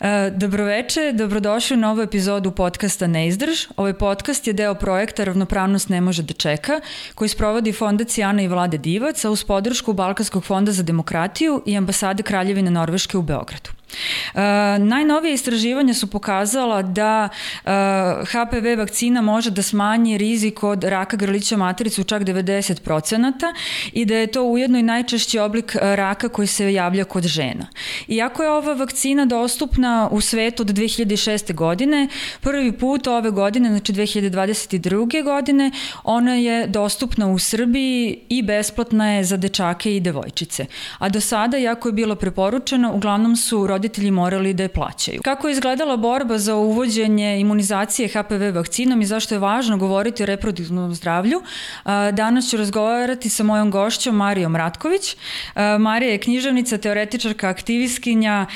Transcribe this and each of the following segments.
E, dobroveče, dobrodošli u novu epizodu podcasta Neizdrž. Ovaj podcast je deo projekta Ravnopravnost ne može da čeka, koji sprovodi Fondacija Ana i Vlade Divac, a uz podršku Balkanskog fonda za demokratiju i ambasade Kraljevine Norveške u Beogradu. Uh, najnovije istraživanja su pokazala da uh, HPV vakcina može da smanji rizik od raka grlića materice u čak 90% i da je to ujedno i najčešći oblik raka koji se javlja kod žena. Iako je ova vakcina dostupna u svetu od 2006. godine, prvi put ove godine, znači 2022. godine, ona je dostupna u Srbiji i besplatna je za dečake i devojčice. A do sada, iako je bilo preporučeno, uglavnom su morali da je plaćaju. Kako je izgledala borba za uvođenje imunizacije HPV vakcinom i zašto je važno govoriti o reproduktivnom zdravlju, danas ću razgovarati sa mojom gošćom Marijom Ratković. Marija je književnica, teoretičarka, aktivistkinja,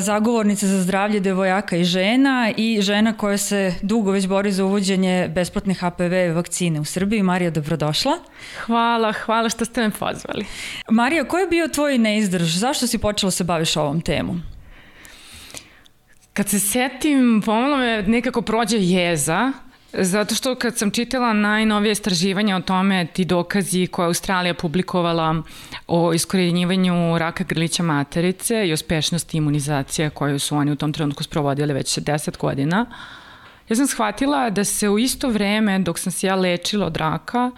zagovornica za zdravlje devojaka i žena i žena koja se dugo već bori za uvođenje besplatne HPV vakcine u Srbiji. Marija, dobrodošla. Hvala, hvala što ste me pozvali. Marija, ko je bio tvoj neizdrž? Zašto si počela se baviš ovom temom? Kad se setim, pomalo me nekako prođe jeza, Zato što kad sam čitala najnovije istraživanja o tome, ti dokazi koje je Australija publikovala o iskorjenjivanju raka grlića materice i uspešnosti imunizacije koju su oni u tom trenutku sprovodili već 10 godina, ja sam shvatila da se u isto vreme dok sam se ja lečila od raka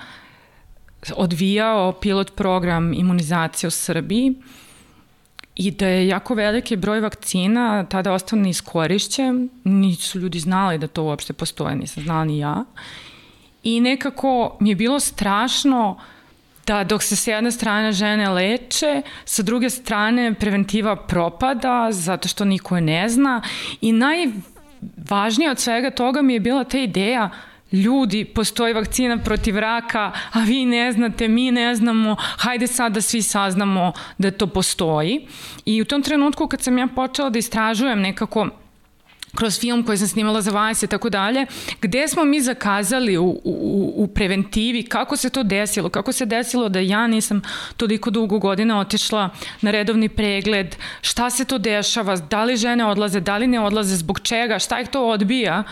odvijao pilot program imunizacije u Srbiji i da je jako veliki broj vakcina tada ostao neiskorišćen, nisu ljudi znali da to uopšte postoje, nisam znala ni ja. I nekako mi je bilo strašno da dok se s jedne strane žene leče, sa druge strane preventiva propada zato što niko je ne zna i najvažnije od svega toga mi je bila ta ideja ljudi, postoji vakcina protiv raka, a vi ne znate, mi ne znamo, hajde sad da svi saznamo da to postoji. I u tom trenutku kad sam ja počela da istražujem nekako kroz film koji sam snimala za vas i tako dalje, gde smo mi zakazali u, u, u preventivi, kako se to desilo, kako se desilo da ja nisam toliko dugo godina otišla na redovni pregled, šta se to dešava, da li žene odlaze, da li ne odlaze, zbog čega, šta ih to odbija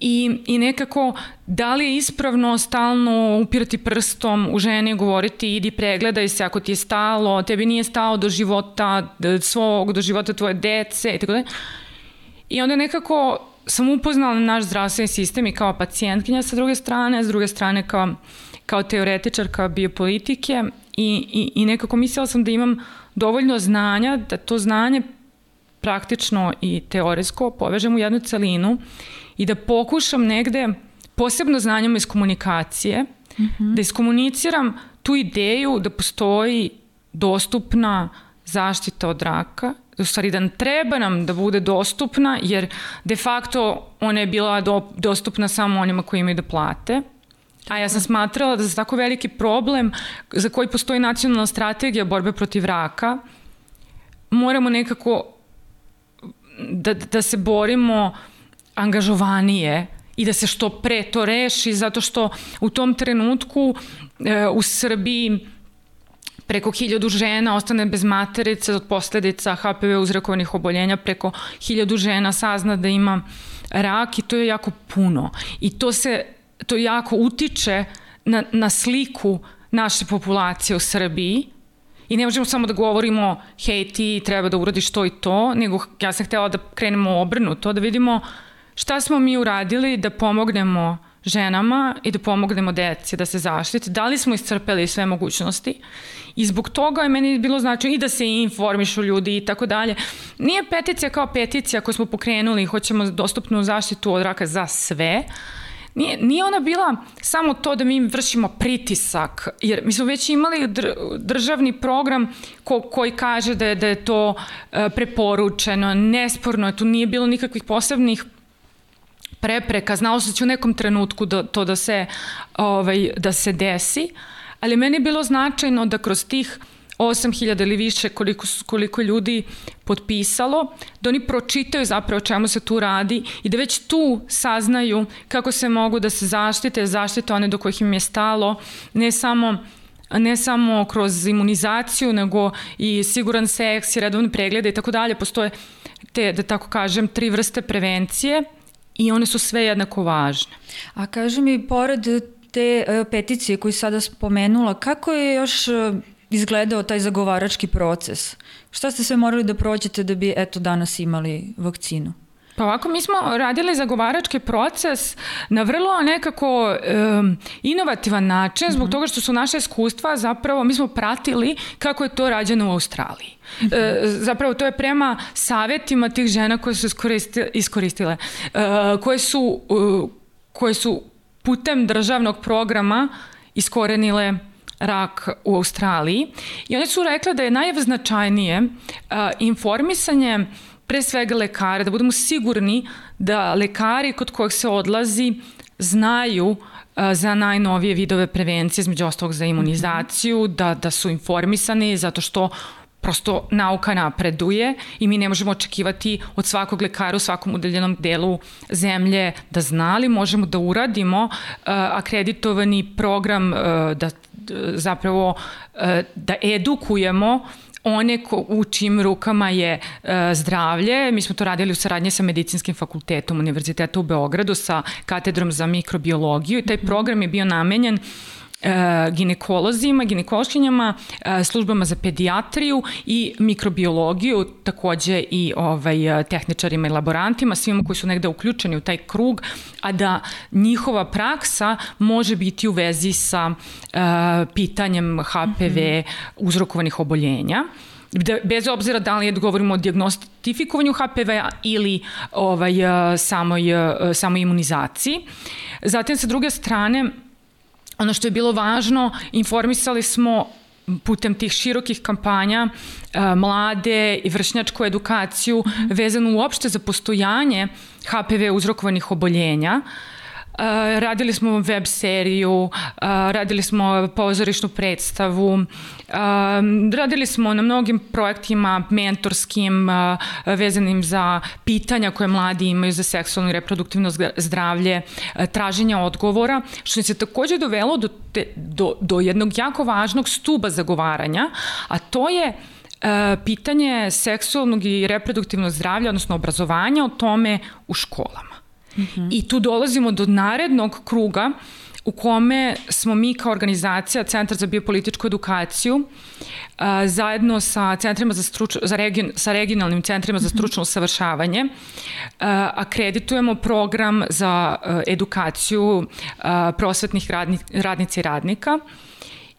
i, i nekako da li je ispravno stalno upirati prstom u žene i govoriti idi pregledaj se ako ti je stalo, tebi nije stalo do života svog, do života tvoje dece i tako dalje I onda nekako sam upoznala naš zdravstveni sistem i kao pacijentkinja sa druge strane, s druge strane kao, kao teoretičarka biopolitike i, i, i nekako mislila sam da imam dovoljno znanja, da to znanje praktično i teorijsko povežem u jednu celinu i da pokušam negde, posebno znanjem iz komunikacije, mm -hmm. da iskomuniciram tu ideju da postoji dostupna zaštita od raka u stvari da treba nam da bude dostupna, jer de facto ona je bila do, dostupna samo onima koji imaju da plate. A ja sam smatrala da za tako veliki problem za koji postoji nacionalna strategija borbe protiv raka, moramo nekako da, da se borimo angažovanije i da se što pre to reši, zato što u tom trenutku e, u Srbiji preko hiljadu žena ostane bez materice od posledica HPV uzrakovanih oboljenja, preko hiljadu žena sazna da ima rak i to je jako puno. I to se, to jako utiče na, na sliku naše populacije u Srbiji, I ne možemo samo da govorimo, hej ti treba da uradiš to i to, nego ja sam htela da krenemo obrnuto, da vidimo šta smo mi uradili da pomognemo ženama i da pomognemo deci da se zaštiti, da li smo iscrpeli sve mogućnosti? I zbog toga je meni bilo značajno i da se informišu ljudi i tako dalje. Nije peticija kao peticija koju smo pokrenuli hoćemo dostupnu zaštitu od raka za sve, nije, nije ona bila samo to da mi vršimo pritisak, jer mi smo već imali dr, državni program ko, koji kaže da je, da je to e, preporučeno, nesporno tu nije bilo nikakvih posebnih prepreka, znao se da će u nekom trenutku da, to da se, ovaj, da se desi, ali meni je bilo značajno da kroz tih 8000 ili više koliko, koliko ljudi potpisalo, da oni pročitaju zapravo o čemu se tu radi i da već tu saznaju kako se mogu da se zaštite, zaštite one do kojih im je stalo, ne samo ne samo kroz imunizaciju, nego i siguran seks i redovne preglede i tako dalje. Postoje te, da tako kažem, tri vrste prevencije i one su sve jednako važne. A kaži mi, pored te e, peticije koju sada spomenula, kako je još e, izgledao taj zagovarački proces? Šta ste sve morali da prođete da bi eto danas imali vakcinu? Pa ovako, mi smo radili zagovarački proces na vrlo nekako um, inovativan način, zbog mm -hmm. toga što su naše iskustva zapravo, mi smo pratili kako je to rađeno u Australiji. Mm -hmm. e, zapravo to je prema savetima tih žena koje su iskoristile, iskoristile e, koje su, uh, koje su putem državnog programa iskorenile rak u Australiji i one su rekle da je najznačajnije uh, informisanje pre svega lekara, da budemo sigurni da lekari kod kojih se odlazi znaju za najnovije vidove prevencije, između ostalog za imunizaciju, da, da su informisani zato što prosto nauka napreduje i mi ne možemo očekivati od svakog lekara u svakom udeljenom delu zemlje da zna, ali možemo da uradimo uh, akreditovani program uh, da zapravo uh, da edukujemo one ko, u čim rukama je e, zdravlje. Mi smo to radili u saradnji sa Medicinskim fakultetom Univerziteta u Beogradu sa katedrom za mikrobiologiju i taj program je bio namenjen ginekolozima, ginekološkinjama, e, službama za pedijatriju i mikrobiologiju, takođe i ovaj, tehničarima i laborantima, svima koji su negde uključeni u taj krug, a da njihova praksa može biti u vezi sa uh, pitanjem HPV -hmm. uzrokovanih oboljenja da, bez obzira da li je govorimo o diagnostifikovanju HPV-a ili ovaj, samoj, samoj imunizaciji. Zatim, sa druge strane, ono što je bilo važno, informisali smo putem tih širokih kampanja mlade i vršnjačku edukaciju vezanu uopšte za postojanje HPV uzrokovanih oboljenja. Radili smo web seriju, radili smo pozorišnu predstavu, radili smo na mnogim projektima mentorskim vezanim za pitanja koje mladi imaju za seksualno i reproduktivno zdravlje, traženja odgovora, što se takođe dovelo do, te, do, do jednog jako važnog stuba zagovaranja, a to je pitanje seksualnog i reproduktivnog zdravlja, odnosno obrazovanja o tome u školama. Mm -hmm. I tu dolazimo do narednog kruga uh, u kome smo mi kao organizacija Centar za biopolitičku edukaciju a, zajedno sa centrima za struč, za region, sa regionalnim centrima za stručno usavršavanje a, akreditujemo program za a, edukaciju a, prosvetnih radni, radnica i radnika.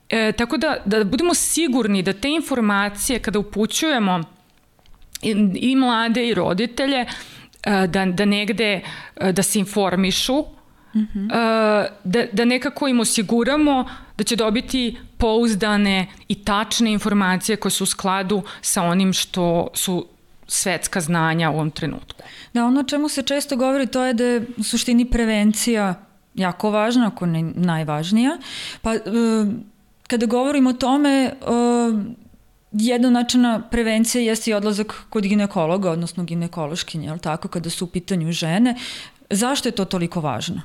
E, tako da, da budemo sigurni da te informacije kada upućujemo i, i mlade i roditelje da, da negde da se informišu mm -hmm. da, da nekako im osiguramo da će dobiti pouzdane i tačne informacije koje su u skladu sa onim što su svetska znanja u ovom trenutku. Da, ono čemu se često govori to je da je u suštini prevencija jako važna, ako ne najvažnija. Pa e, kada govorimo o tome, e, jedna načina prevencije jeste i odlazak kod ginekologa, odnosno ginekološkinje, ali tako, kada su u pitanju žene. Zašto je to toliko važno?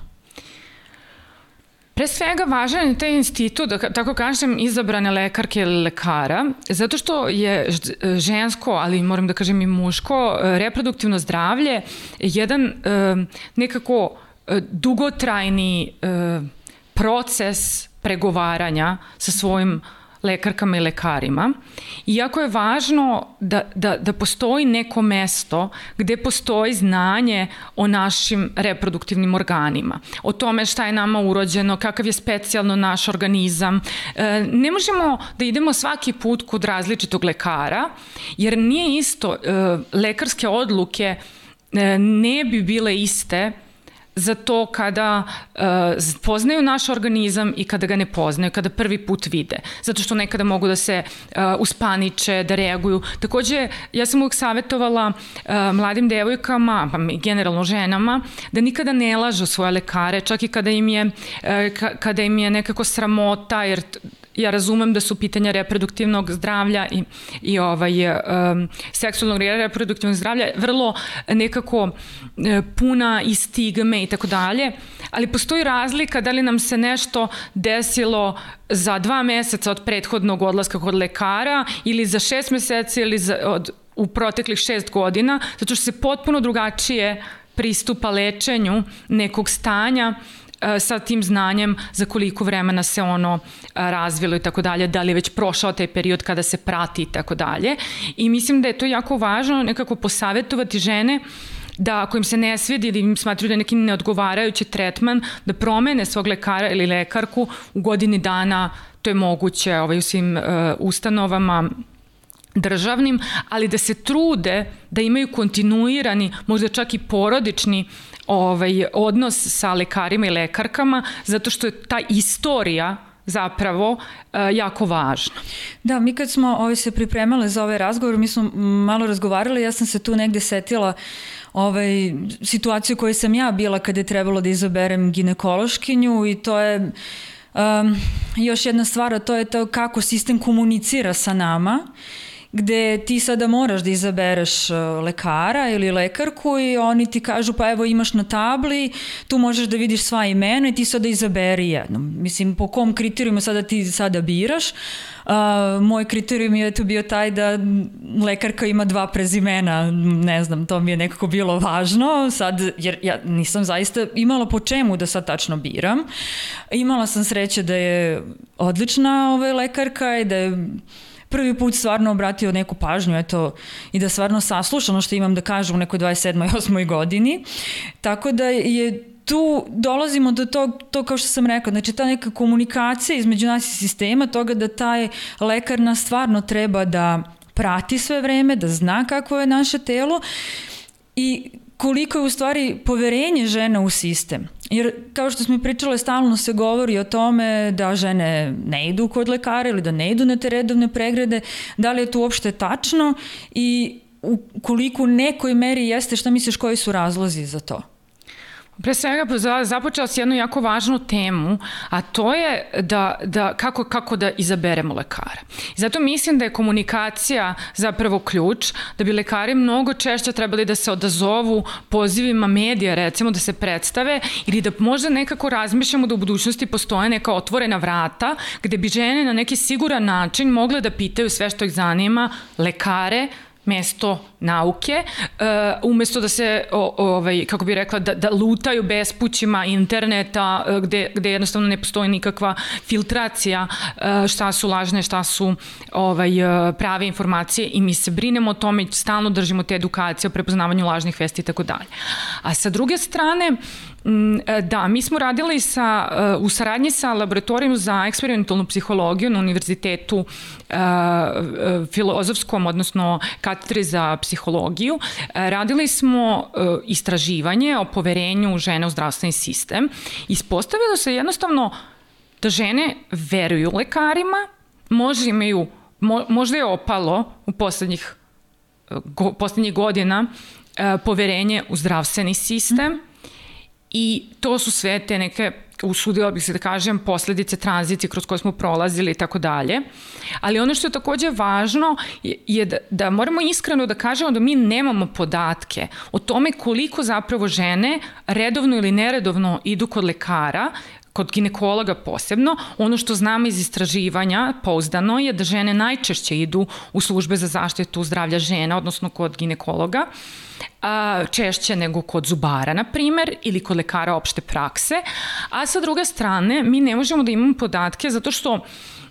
Pre svega važan je taj institut, da tako kažem, izabrane lekarke ili lekara, zato što je žensko, ali moram da kažem i muško, reproduktivno zdravlje jedan nekako e, dugotrajni e, proces pregovaranja sa svojim lekarkama i lekarima. Iako je važno da, da, da postoji neko mesto gde postoji znanje o našim reproduktivnim organima, o tome šta je nama urođeno, kakav je specijalno naš organizam. E, ne možemo da idemo svaki put kod različitog lekara, jer nije isto, e, lekarske odluke e, ne bi bile iste za to kada uh, poznaju naš organizam i kada ga ne poznaju, kada prvi put vide. Zato što nekada mogu da se uh, uspaniče, da reaguju. Takođe, ja sam uvijek savjetovala uh, mladim devojkama, pa generalno ženama, da nikada ne lažu svoje lekare, čak i kada im je, uh, kada im je nekako sramota, jer ja razumem da su pitanja reproduktivnog zdravlja i, i ovaj, um, seksualnog i reproduktivnog zdravlja vrlo nekako e, puna i stigme i tako dalje, ali postoji razlika da li nam se nešto desilo za dva meseca od prethodnog odlaska kod lekara ili za šest meseci ili za, od, u proteklih šest godina, zato što se potpuno drugačije pristupa lečenju nekog stanja e, sa tim znanjem za koliko vremena se ono e, razvilo i tako dalje, da li je već prošao taj period kada se prati i tako dalje. I mislim da je to jako važno nekako posavetovati žene da ako im se ne svidi ili im smatruju da je neki neodgovarajući tretman, da promene svog lekara ili lekarku u godini dana, to je moguće ovaj, u svim uh, ustanovama, državnim, ali da se trude da imaju kontinuirani, možda čak i porodični ovaj, odnos sa lekarima i lekarkama, zato što je ta istorija zapravo e, jako važna. Da, mi kad smo ovaj, se pripremale za ovaj razgovor, mi smo malo razgovarali, ja sam se tu negde setila ovaj, situaciju koju sam ja bila kada je trebalo da izaberem ginekološkinju i to je um, još jedna stvar, a to je to kako sistem komunicira sa nama gde ti sada moraš da izabereš e, lekara ili lekarku i oni ti kažu pa evo imaš na tabli, tu možeš da vidiš sva imena i ti sada izaberi jedno. Mislim, po kom kriterijumu sada ti sada biraš? Uh, moj kriterijum je tu bio taj da lekarka ima dva prezimena, ne znam, to mi je nekako bilo važno, sad, jer ja nisam zaista imala po čemu da sad tačno biram. Imala sam sreće da je odlična ova lekarka i da je prvi put stvarno obratio neku pažnju eto, i da stvarno sasluša ono što imam da kažem u nekoj 27. 8. godini. Tako da je tu dolazimo do tog, to kao što sam rekla, znači ta neka komunikacija između nas i sistema, toga da taj lekar nas stvarno treba da prati sve vreme, da zna kako je naše telo i koliko je u stvari poverenje žena u sistem. Jer kao što smo pričale, stalno se govori o tome da žene ne idu kod lekara ili da ne idu na te redovne pregrede, da li je to uopšte tačno i u koliko nekoj meri jeste, šta misliš koji su razlozi za to? Pre svega započela si jednu jako važnu temu, a to je da, da kako, kako da izaberemo lekara. Zato mislim da je komunikacija zapravo ključ, da bi lekari mnogo češće trebali da se odazovu pozivima medija, recimo da se predstave ili da možda nekako razmišljamo da u budućnosti postoje neka otvorena vrata gde bi žene na neki siguran način mogle da pitaju sve što ih zanima lekare, mesto nauke, uh, umesto da se, o, ovaj, kako bih rekla, da, da lutaju bespućima interneta uh, gde, gde jednostavno ne postoji nikakva filtracija uh, šta su lažne, šta su ovaj, prave informacije i mi se brinemo o tome i stalno držimo te edukacije o prepoznavanju lažnih vesti i tako dalje. A sa druge strane, uh, da, mi smo radili sa, e, u saradnji sa laboratorijom za eksperimentalnu psihologiju na univerzitetu uh, filozofskom, odnosno katedri za psihologiju. Radili smo istraživanje o poverenju žene u zdravstveni sistem. Ispostavilo se jednostavno da žene veruju lekarima, možda imaju, možda je opalo u poslednjih, poslednjih godina poverenje u zdravstveni sistem, mm i to su sve te neke usudila bih se da kažem, posledice tranzicije kroz koje smo prolazili i tako dalje. Ali ono što je takođe važno je, je da, da moramo iskreno da kažemo da mi nemamo podatke o tome koliko zapravo žene redovno ili neredovno idu kod lekara, kod ginekologa posebno, ono što znamo iz istraživanja pouzdano je da žene najčešće idu u službe za zaštitu zdravlja žena, odnosno kod ginekologa, češće nego kod zubara, na primer, ili kod lekara opšte prakse, a sa druge strane mi ne možemo da imamo podatke zato što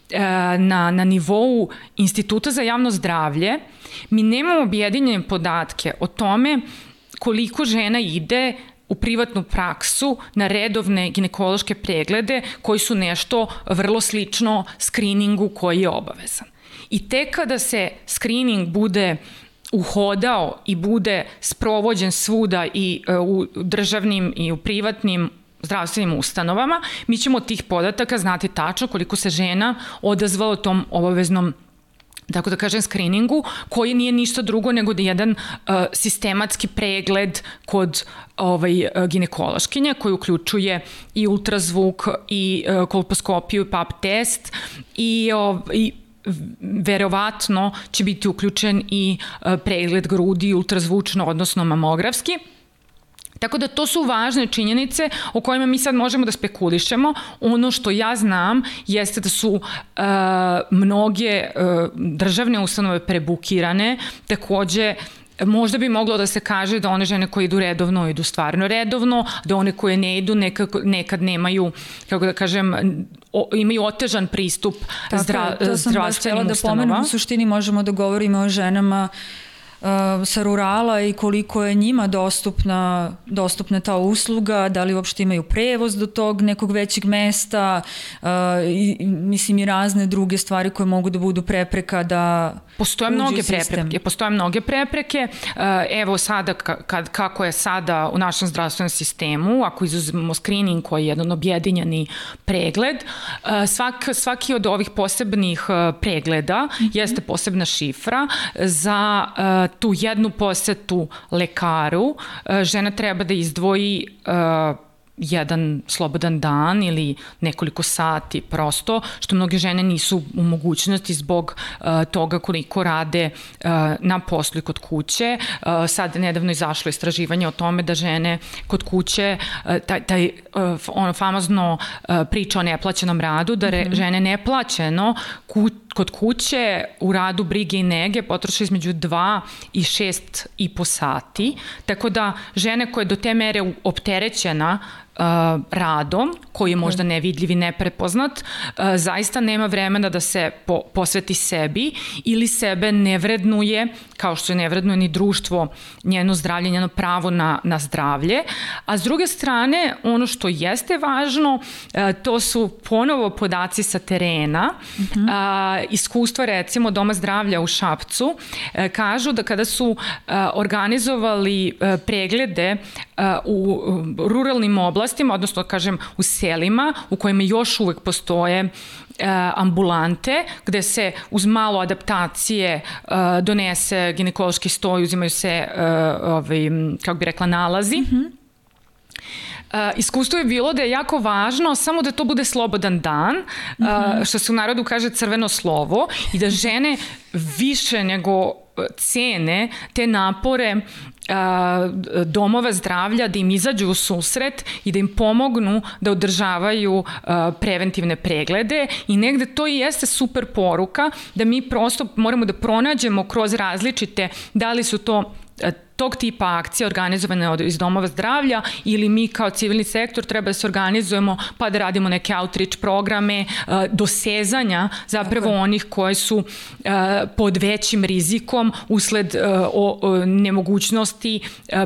e, na, na nivou Instituta za javno zdravlje mi nemamo objedinjene podatke o tome koliko žena ide u privatnu praksu na redovne ginekološke preglede koji su nešto vrlo slično skriningu koji je obavezan. I tek kada se skrining bude uhodao i bude sprovođen svuda i e, u državnim i u privatnim zdravstvenim ustanovama, mi ćemo od tih podataka znati tačno koliko se žena odazvalo tom obaveznom tako da kažem, screeningu, koji nije ništa drugo nego da jedan uh, sistematski pregled kod ovaj, ginekološkinja koji uključuje i ultrazvuk i uh, kolposkopiju i pap test i, uh, i verovatno će biti uključen i pregled grudi ultrazvučno, odnosno mamografski. Tako da to su važne činjenice o kojima mi sad možemo da spekulišemo. Ono što ja znam jeste da su uh, mnoge uh, državne ustanove prebukirane, takođe možda bi moglo da se kaže da one žene koje idu redovno idu stvarno redovno, da one koje ne idu nekako, nekad nemaju, kako da kažem, o, imaju otežan pristup zdra, zdravstvenim da pomenem, u suštini možemo da govorimo o ženama Uh, sa rurala i koliko je njima dostupna, dostupna ta usluga, da li uopšte imaju prevoz do tog nekog većeg mesta uh, i, mislim i razne druge stvari koje mogu da budu prepreka da Postoje mnoge prepreke, postoje mnoge prepreke. Uh, evo sada kad, kako je sada u našem zdravstvenom sistemu, ako izuzmemo screening koji je jedan objedinjeni pregled, svak, svaki od ovih posebnih pregleda mm -hmm. jeste posebna šifra za tu jednu posetu lekaru, e, žena treba da izdvoji uh, jedan slobodan dan ili nekoliko sati prosto, što mnoge žene nisu u mogućnosti zbog uh, toga koliko rade uh, na poslu i kod kuće. Uh, sad nedavno izašlo istraživanje o tome da žene kod kuće, uh, taj, taj uh, ono famozno uh, priča o neplaćenom radu, da re, mm -hmm. žene neplaćeno ku, kod kuće u radu brige i nege potroše između 2 i 6 i po sati, tako da žene koje do te mere opterećena radom, koji je možda nevidljiv i neprepoznat, uh, zaista nema vremena da se po, posveti sebi ili sebe ne vrednuje, kao što je ne vrednuje ni društvo, njeno zdravlje, njeno pravo na, na zdravlje. A s druge strane, ono što jeste važno, to su ponovo podaci sa terena, uh -huh. uh, iskustva recimo Doma zdravlja u Šapcu, uh, kažu da kada su uh, organizovali uh, preglede u ruralnim oblastima, oblastima, odnosno kažem u selima u kojima još uvek postoje e, ambulante gde se uz malo adaptacije e, donese ginekološki stoj, uzimaju se e, ovaj, kako bi rekla nalazi. Mm -hmm. Uh, iskustvo je bilo da je jako važno samo da to bude slobodan dan, mm -hmm. uh, što se u narodu kaže crveno slovo i da žene više nego cene te napore domova zdravlja da im izađu u susret i da im pomognu da održavaju preventivne preglede. I negde to i jeste super poruka da mi prosto moramo da pronađemo kroz različite, da li su to tog tipa akcije organizovane od, iz domova zdravlja ili mi kao civilni sektor treba da se organizujemo pa da radimo neke outreach programe uh, dosezanja zapravo Tako. onih koje su uh, pod većim rizikom usled uh, o, o nemogućnosti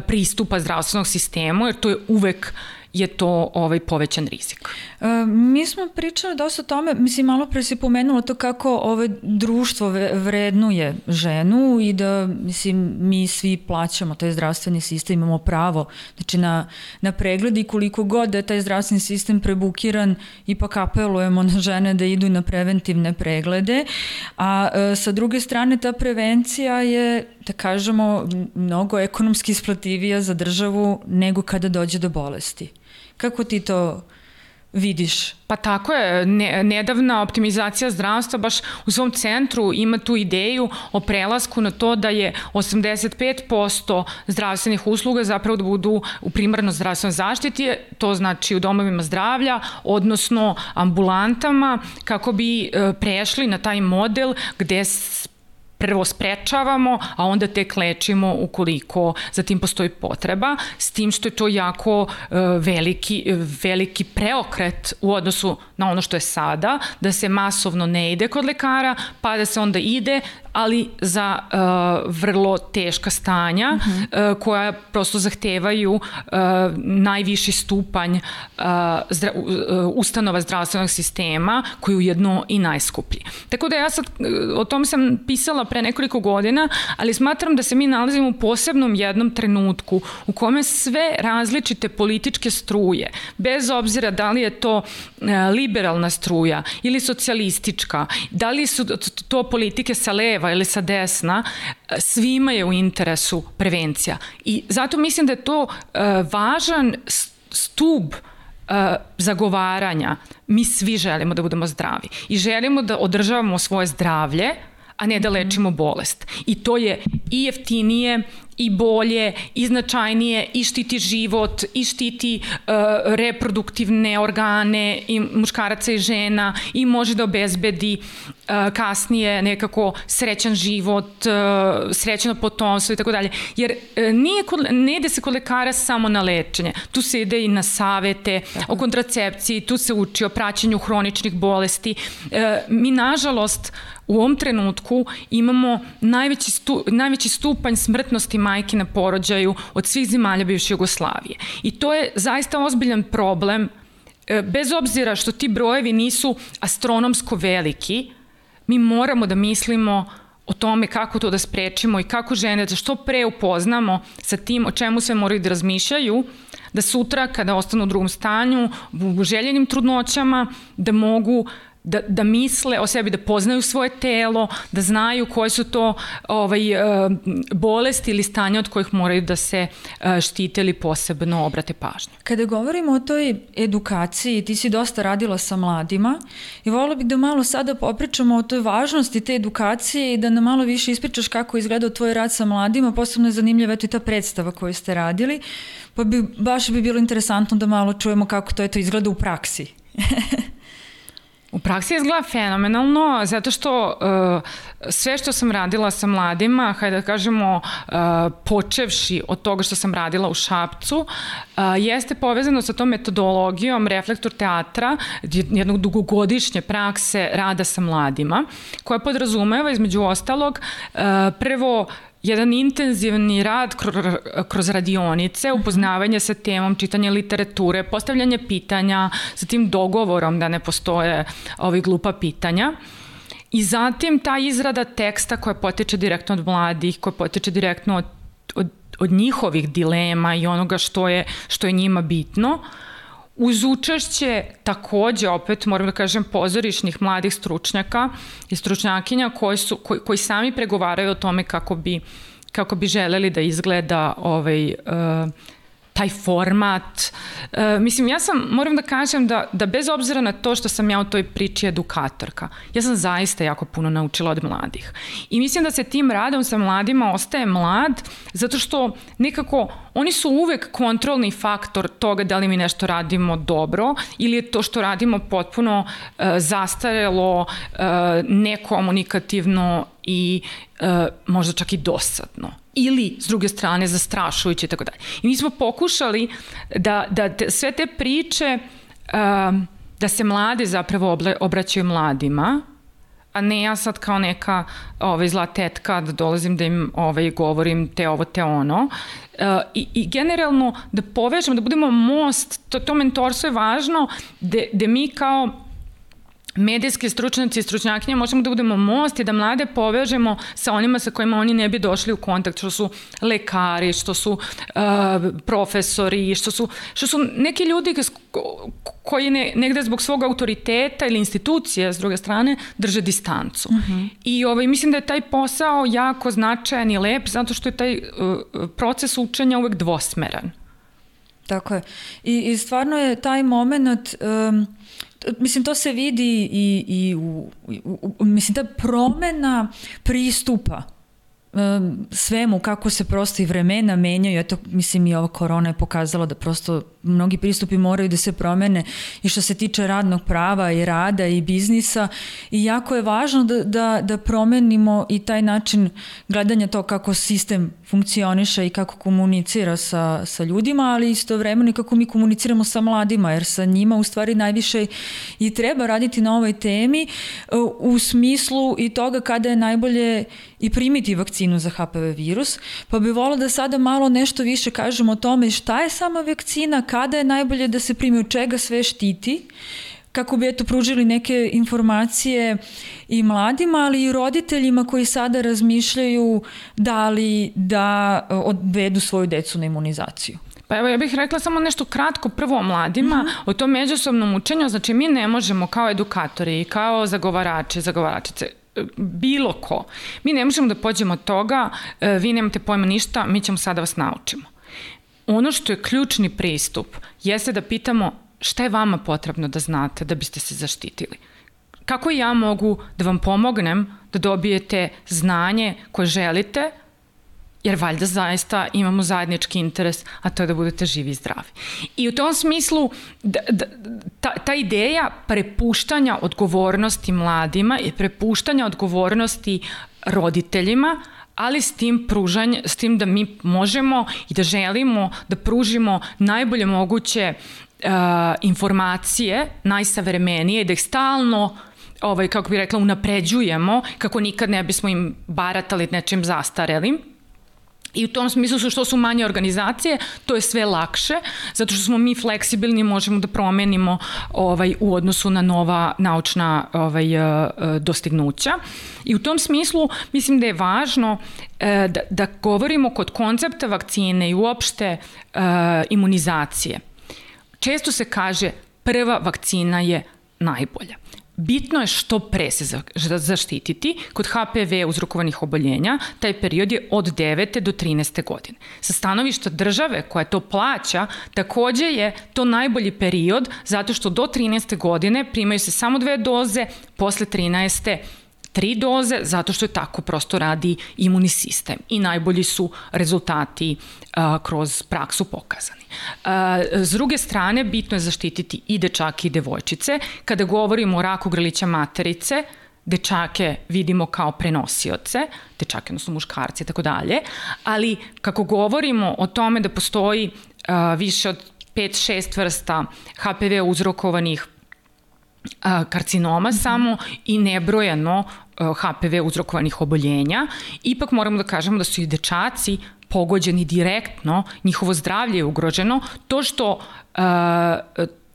pristupa zdravstvenog sistemu jer to je uvek je to ovaj povećan rizik. E, mi smo pričali dosta o tome, mislim malo pre si pomenula to kako ovaj društvo vrednuje ženu i da mislim mi svi plaćamo taj zdravstveni sistem, imamo pravo znači na, na pregled i koliko god da je taj zdravstveni sistem prebukiran ipak apelujemo na žene da idu na preventivne preglede, a e, sa druge strane ta prevencija je da kažemo mnogo ekonomski isplativija za državu nego kada dođe do bolesti. Kako ti to vidiš? Pa tako je, ne, nedavna optimizacija zdravstva baš u svom centru ima tu ideju o prelasku na to da je 85% zdravstvenih usluga zapravo da budu u primarno zdravstvenoj zaštiti, to znači u domovima zdravlja, odnosno ambulantama, kako bi e, prešli na taj model gde prvo sprečavamo, a onda tek lečimo ukoliko za tim postoji potreba, s tim što je to jako uh, veliki, veliki preokret u odnosu na ono što je sada, da se masovno ne ide kod lekara, pa da se onda ide ali za uh, vrlo teška stanja uh -huh. uh, koja prosto zahtevaju uh, najviši stupanj uh, zdra, uh, ustanova zdravstvenog sistema koji je ujedno i najskuplji. Tako da ja sad uh, o tom sam pisala pre nekoliko godina, ali smatram da se mi nalazimo u posebnom jednom trenutku u kome sve različite političke struje, bez obzira da li je to e, liberalna struja ili socijalistička, da li su to politike sa leva ili sa desna, e, svima je u interesu prevencija. I zato mislim da je to e, važan stub zagovaranja. Mi svi želimo da budemo zdravi i želimo da održavamo svoje zdravlje, a ne da lečimo bolest. I to je i jeftinije i bolje, i značajnije, i štiti život, i štiti uh, reproduktivne organe i muškaraca i žena i može da obezbedi uh, kasnije nekako srećan život, uh, srećano potomstvo i tako dalje. Jer uh, nije kod, ne ide se kod lekara samo na lečenje. Tu se ide i na savete tako. o kontracepciji, tu se uči o praćenju hroničnih bolesti. Uh, mi, nažalost, u ovom trenutku imamo najveći, stu, najveći stupanj smrtnosti majke na porođaju od svih zemalja bivše Jugoslavije. I to je zaista ozbiljan problem, e, bez obzira što ti brojevi nisu astronomsko veliki, mi moramo da mislimo o tome kako to da sprečimo i kako žene da što pre upoznamo sa tim o čemu sve moraju da razmišljaju, da sutra kada ostanu u drugom stanju, u željenim trudnoćama, da mogu da, da misle o sebi, da poznaju svoje telo, da znaju koje su to ovaj, e, bolesti ili stanja od kojih moraju da se e, štite ili posebno obrate pažnju. Kada govorimo o toj edukaciji, ti si dosta radila sa mladima i volila bih da malo sada popričamo o toj važnosti te edukacije i da nam malo više ispričaš kako je izgledao tvoj rad sa mladima, posebno je zanimljiva eto i ta predstava koju ste radili, pa bi, baš bi bilo interesantno da malo čujemo kako to eto izgleda u praksi. U praksi izgleda fenomenalno, zato što uh, sve što sam radila sa mladima, hajde da kažemo, uh, počevši od toga što sam radila u Šapcu, uh, jeste povezano sa tom metodologijom reflektor teatra, jednog dugogodišnje prakse rada sa mladima, koja podrazumeva između ostalog uh, prvo jedan intenzivni rad kroz radionice, mhm. upoznavanje sa temom, čitanje literature, postavljanje pitanja sa tim dogovorom da ne postoje ovi glupa pitanja. I zatim ta izrada teksta koja potiče direktno od mladih, koja potiče direktno od, od, od njihovih dilema i onoga što je, što je njima bitno. Uh, uz učešće takođe, opet moram da kažem, pozorišnih mladih stručnjaka i stručnjakinja koji, su, koji, koji sami pregovaraju o tome kako bi, kako bi želeli da izgleda ovaj, uh, taj format. E, mislim, ja sam, moram da kažem da, da bez obzira na to što sam ja u toj priči edukatorka, ja sam zaista jako puno naučila od mladih. I mislim da se tim radom sa mladima ostaje mlad, zato što nekako oni su uvek kontrolni faktor toga da li mi nešto radimo dobro ili je to što radimo potpuno e, zastarelo, e, nekomunikativno i e, možda čak i dosadno ili s druge strane zastrašujuće i tako dalje. I mi smo pokušali da, da te, sve te priče um, da se mlade zapravo obla, obraćaju mladima, a ne ja sad kao neka ovaj, zla tetka da dolazim da im ovaj, govorim te ovo, te ono. Uh, i, I generalno da povežemo, da budemo most, to, to mentorstvo je važno, da mi kao medijski stručnjaci i stručnjakinje možemo da budemo most i da mlade povežemo sa onima sa kojima oni ne bi došli u kontakt, što su lekari, što su uh, profesori, što su, što su neki ljudi koji ne, negde zbog svog autoriteta ili institucije, s druge strane, drže distancu. Uh mhm. -huh. I ovaj, mislim da je taj posao jako značajan i lep, zato što je taj uh, proces učenja uvek dvosmeran. Tako je. I, i stvarno je taj moment... Um, mislim to se vidi i, i u, u, u mislim ta promena pristupa svemu kako se prosto i vremena menjaju, eto mislim i ova korona je pokazala da prosto mnogi pristupi moraju da se promene i što se tiče radnog prava i rada i biznisa i jako je važno da, da, da promenimo i taj način gledanja to kako sistem funkcioniše i kako komunicira sa, sa ljudima, ali istovremeno i kako mi komuniciramo sa mladima, jer sa njima u stvari najviše i treba raditi na ovoj temi u smislu i toga kada je najbolje i primiti vakcinu za HPV virus, pa bi volila da sada malo nešto više kažemo o tome šta je sama vakcina, kada je najbolje da se primi, od čega sve štiti, kako bi eto pružili neke informacije i mladima, ali i roditeljima koji sada razmišljaju da li da odvedu svoju decu na imunizaciju. Pa evo ja bih rekla samo nešto kratko prvo o mladima, mm -hmm. o tom međusobnom učenju, znači mi ne možemo kao edukatori i kao zagovarači, zagovaračice, bilo ko. Mi ne možemo da pođemo od toga, e, vi nemate pojma ništa, mi ćemo sada vas naučimo. Ono što je ključni pristup jeste da pitamo šta je vama potrebno da znate da biste se zaštitili. Kako ja mogu da vam pomognem da dobijete znanje koje želite, jer valjda zaista imamo zajednički interes, a to je da budete živi i zdravi. I u tom smislu da, da, ta, ta ideja prepuštanja odgovornosti mladima i prepuštanja odgovornosti roditeljima, ali s tim pružanje, s tim da mi možemo i da želimo da pružimo najbolje moguće uh, informacije, najsavremenije, da ih stalno ovaj, kako bih rekla, unapređujemo kako nikad ne bismo im baratali nečim zastarelim I u tom smislu su što su manje organizacije, to je sve lakše, zato što smo mi fleksibilni, možemo da promenimo ovaj, u odnosu na nova naučna ovaj, eh, dostignuća. I u tom smislu mislim da je važno eh, da, da govorimo kod koncepta vakcine i uopšte imunizacije. Često se kaže prva vakcina je najbolja. Bitno je što pre se zaštititi. Kod HPV uzrokovanih oboljenja taj period je od 9. do 13. godine. Sa stanovišta države koja to plaća, takođe je to najbolji period zato što do 13. godine primaju se samo dve doze, posle 13 tri doze zato što je tako prosto radi imunni sistem i najbolji su rezultati a, kroz praksu pokazani. A, s druge strane, bitno je zaštititi i dečake i devojčice. Kada govorimo o raku grlića materice, dečake vidimo kao prenosioce, dečake, odnosno muškarci i tako dalje, ali kako govorimo o tome da postoji a, više od 5-6 vrsta HPV uzrokovanih karcinoma samo i nebrojano HPV uzrokovanih oboljenja, ipak moramo da kažemo da su i dečaci pogođeni direktno, njihovo zdravlje je ugroženo, to što uh,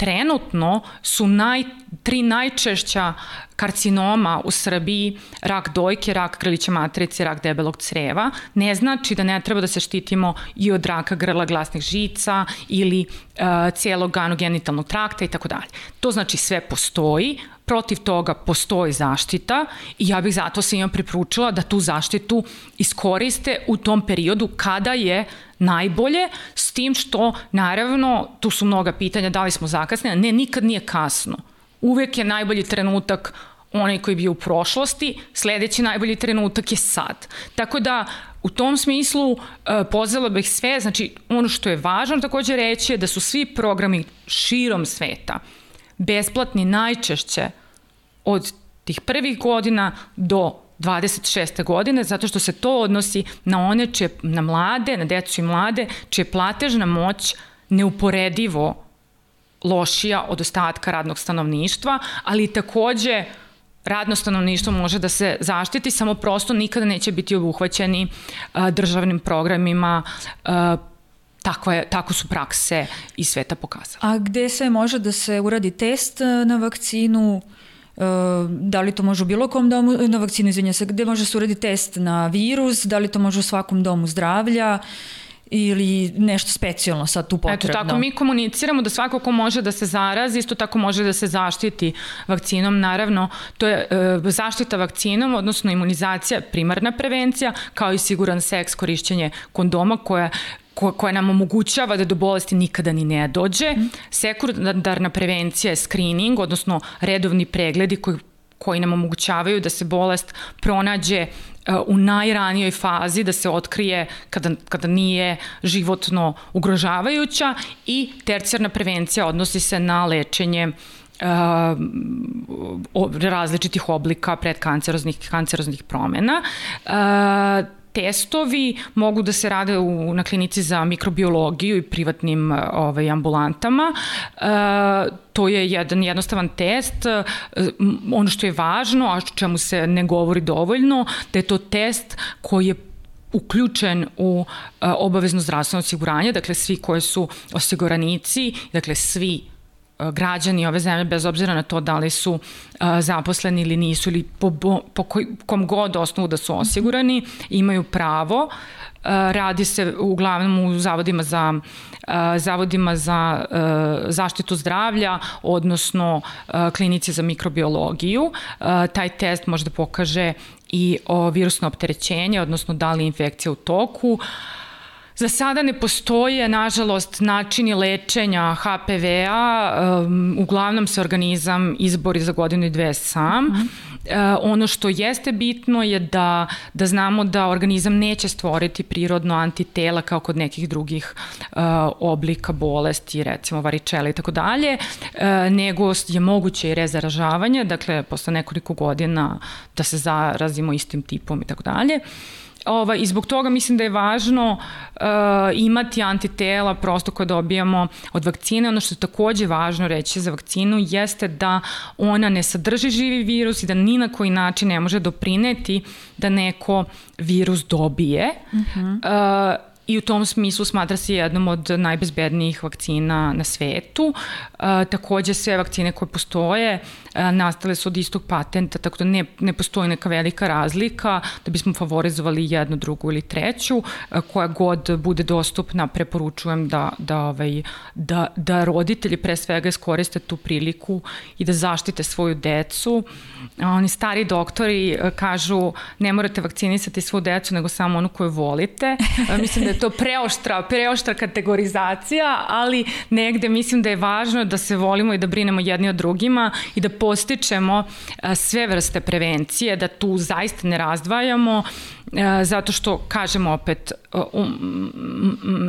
trenutno su naj, tri najčešća karcinoma u Srbiji rak dojke, rak grlića matrice, rak debelog creva, ne znači da ne treba da se štitimo i od raka grla glasnih žica ili uh, cijelog anogenitalnog trakta i tako dalje. To znači sve postoji, protiv toga postoji zaštita i ja bih zato svima pripručila da tu zaštitu iskoriste u tom periodu kada je najbolje, s tim što, naravno, tu su mnoga pitanja da li smo zakasnili, ne, nikad nije kasno. Uvek je najbolji trenutak onaj koji je bio u prošlosti, sledeći najbolji trenutak je sad. Tako da, u tom smislu e, pozvala bih sve, znači ono što je važno takođe reći je da su svi programi širom sveta besplatni najčešće od tih prvih godina do 26. godine, zato što se to odnosi na one čije, na mlade, na decu i mlade, čije platežna moć neuporedivo lošija od ostatka radnog stanovništva, ali takođe radno stanovništvo može da se zaštiti, samo prosto nikada neće biti obuhvaćeni a, državnim programima, a, Tako, je, tako su prakse i sveta pokazale. A gde se može da se uradi test na vakcinu? Da li to može u bilo kom domu, na vakcinu, izvinja se, gde može se uradi test na virus, da li to može u svakom domu zdravlja, ili nešto specijalno sad tu potrebno. Eto, tako mi komuniciramo da svako ko može da se zarazi, isto tako može da se zaštiti vakcinom. Naravno, to je e, zaštita vakcinom, odnosno imunizacija, primarna prevencija, kao i siguran seks, korišćenje kondoma koja ko, koja nam omogućava da do bolesti nikada ni ne dođe. Mm. Sekundarna prevencija je screening, odnosno redovni pregledi koji koji nam omogućavaju da se bolest pronađe uh, u najranijoj fazi, da se otkrije kada, kada nije životno ugrožavajuća i tercijarna prevencija odnosi se na lečenje uh, različitih oblika predkanceroznih kanceroznih promena. Uh, testovi mogu da se rade u, na klinici za mikrobiologiju i privatnim e, ovaj, ambulantama. E, to je jedan jednostavan test. E, ono što je važno, a čemu se ne govori dovoljno, da je to test koji je uključen u uh, obavezno zdravstveno osiguranje, dakle svi koji su osiguranici, dakle svi građani ove zemlje, bez obzira na to da li su zaposleni ili nisu, ili po, po kom god osnovu da su osigurani, imaju pravo radi se uglavnom u zavodima za zavodima za zaštitu zdravlja, odnosno klinici za mikrobiologiju. Taj test može da pokaže i virusno opterećenje, odnosno da li je infekcija u toku. Za sada ne postoje, nažalost, načini lečenja HPV-a, um, uglavnom se organizam izbori za godinu i dve sam. Uh -huh. Uh, ono što jeste bitno je da, da znamo da organizam neće stvoriti prirodno antitela kao kod nekih drugih uh, oblika bolesti, recimo varičela i tako dalje, uh, nego je moguće i rezaražavanje, dakle, posle nekoliko godina da se zarazimo istim tipom i tako dalje. Ovaj, I zbog toga mislim da je važno uh, imati antitela prosto koje dobijamo od vakcine. Ono što je takođe važno reći za vakcinu jeste da ona ne sadrži živi virus i da ni na koji način ne može doprineti da neko virus dobije. Uh -huh. uh, i u tom smislu smatra se jednom od najbezbednijih vakcina na svetu. E, takođe sve vakcine koje postoje nastale su od istog patenta, tako da ne, ne postoji neka velika razlika da bismo favorizovali jednu, drugu ili treću. E, koja god bude dostupna, preporučujem da, da, ovaj, da, da roditelji pre svega iskoriste tu priliku i da zaštite svoju decu. Oni stari doktori e, kažu ne morate vakcinisati svu decu, nego samo onu koju volite. E, mislim da je to preoštra, preoštra kategorizacija, ali negde mislim da je važno da se volimo i da brinemo jedni od drugima i da postičemo e, sve vrste prevencije, da tu zaista ne razdvajamo E, zato što, kažemo opet, e,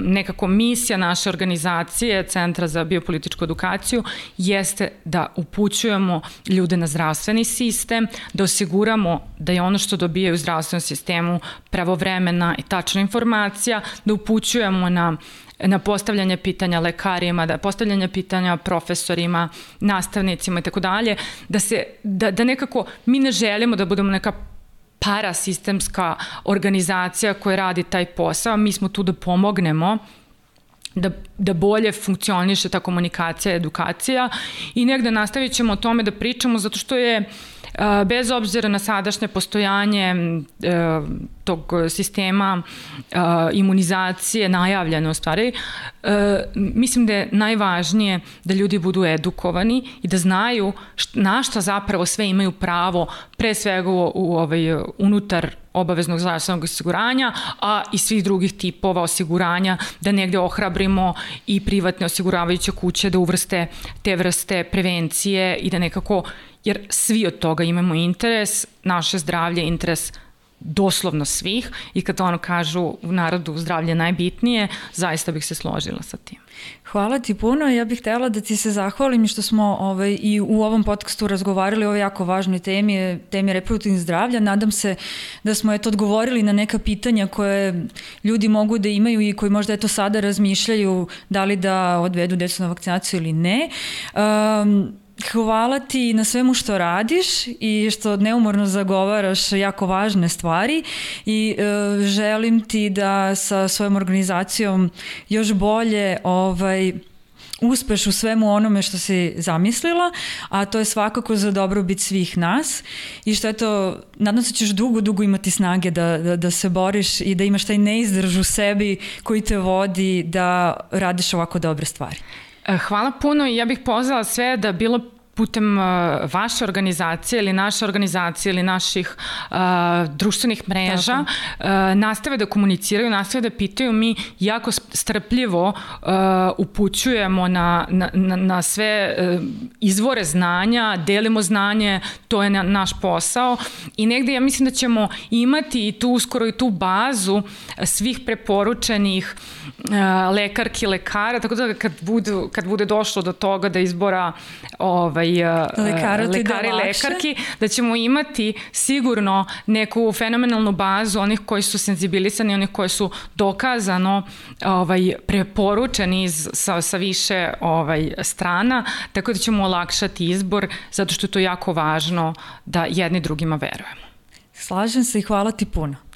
nekako misija naše organizacije, Centra za biopolitičku edukaciju, jeste da upućujemo ljude na zdravstveni sistem, da osiguramo da je ono što dobijaju u zdravstvenom sistemu pravovremena i tačna informacija, da upućujemo na na postavljanje pitanja lekarima, da postavljanje pitanja profesorima, nastavnicima i tako dalje, da se da, da nekako mi ne želimo da budemo neka parasistemska organizacija koja radi taj posao, mi smo tu da pomognemo da, da bolje funkcioniše ta komunikacija, edukacija i negde nastavit ćemo o tome da pričamo zato što je bez obzira na sadašnje postojanje tog sistema imunizacije najavljeno u stvari, mislim da je najvažnije da ljudi budu edukovani i da znaju na šta zapravo sve imaju pravo pre svega u, u ovaj, unutar obaveznog zdravstvenog osiguranja, a i svih drugih tipova osiguranja, da negde ohrabrimo i privatne osiguravajuće kuće da uvrste te vrste prevencije i da nekako jer svi od toga imamo interes, naše zdravlje, interes doslovno svih i kad ono kažu u narodu zdravlje najbitnije, zaista bih se složila sa tim. Hvala ti puno. Ja bih htela da ti se zahvalim što smo ovaj, i u ovom podcastu razgovarali o jako važnoj temi, temi reproduktivnih zdravlja. Nadam se da smo eto odgovorili na neka pitanja koje ljudi mogu da imaju i koji možda eto sada razmišljaju da li da odvedu decu na vakcinaciju ili ne. Um, Hvala ti na svemu što radiš i što neumorno zagovaraš jako važne stvari i e, želim ti da sa svojom organizacijom još bolje ovaj, uspeš u svemu onome što si zamislila, a to je svakako za dobrobit svih nas i što eto, nadam se da ćeš dugo, dugo imati snage da, da, da se boriš i da imaš taj neizdrž u sebi koji te vodi da radiš ovako dobre stvari. E, hvala puno i ja bih pozvala sve da bilo putem uh, vaše organizacije ili naše organizacije ili naših uh, društvenih mreža uh, nastave da komuniciraju, nastave da pitaju, mi jako strpljivo uh, upućujemo na, na, na, sve uh, izvore znanja, delimo znanje, to je na, naš posao i negde ja mislim da ćemo imati i tu uskoro i tu bazu svih preporučenih uh, lekarki, lekara, tako da kad, budu, kad bude došlo do toga da izbora ovaj, ovaj, Lekara lekari, da lekarki, da ćemo imati sigurno neku fenomenalnu bazu onih koji su senzibilisani, onih koji su dokazano ovaj, preporučeni iz, sa, sa više ovaj, strana, tako da ćemo olakšati izbor, zato što je to jako važno da jedni drugima verujemo. Slažem se i hvala ti puno.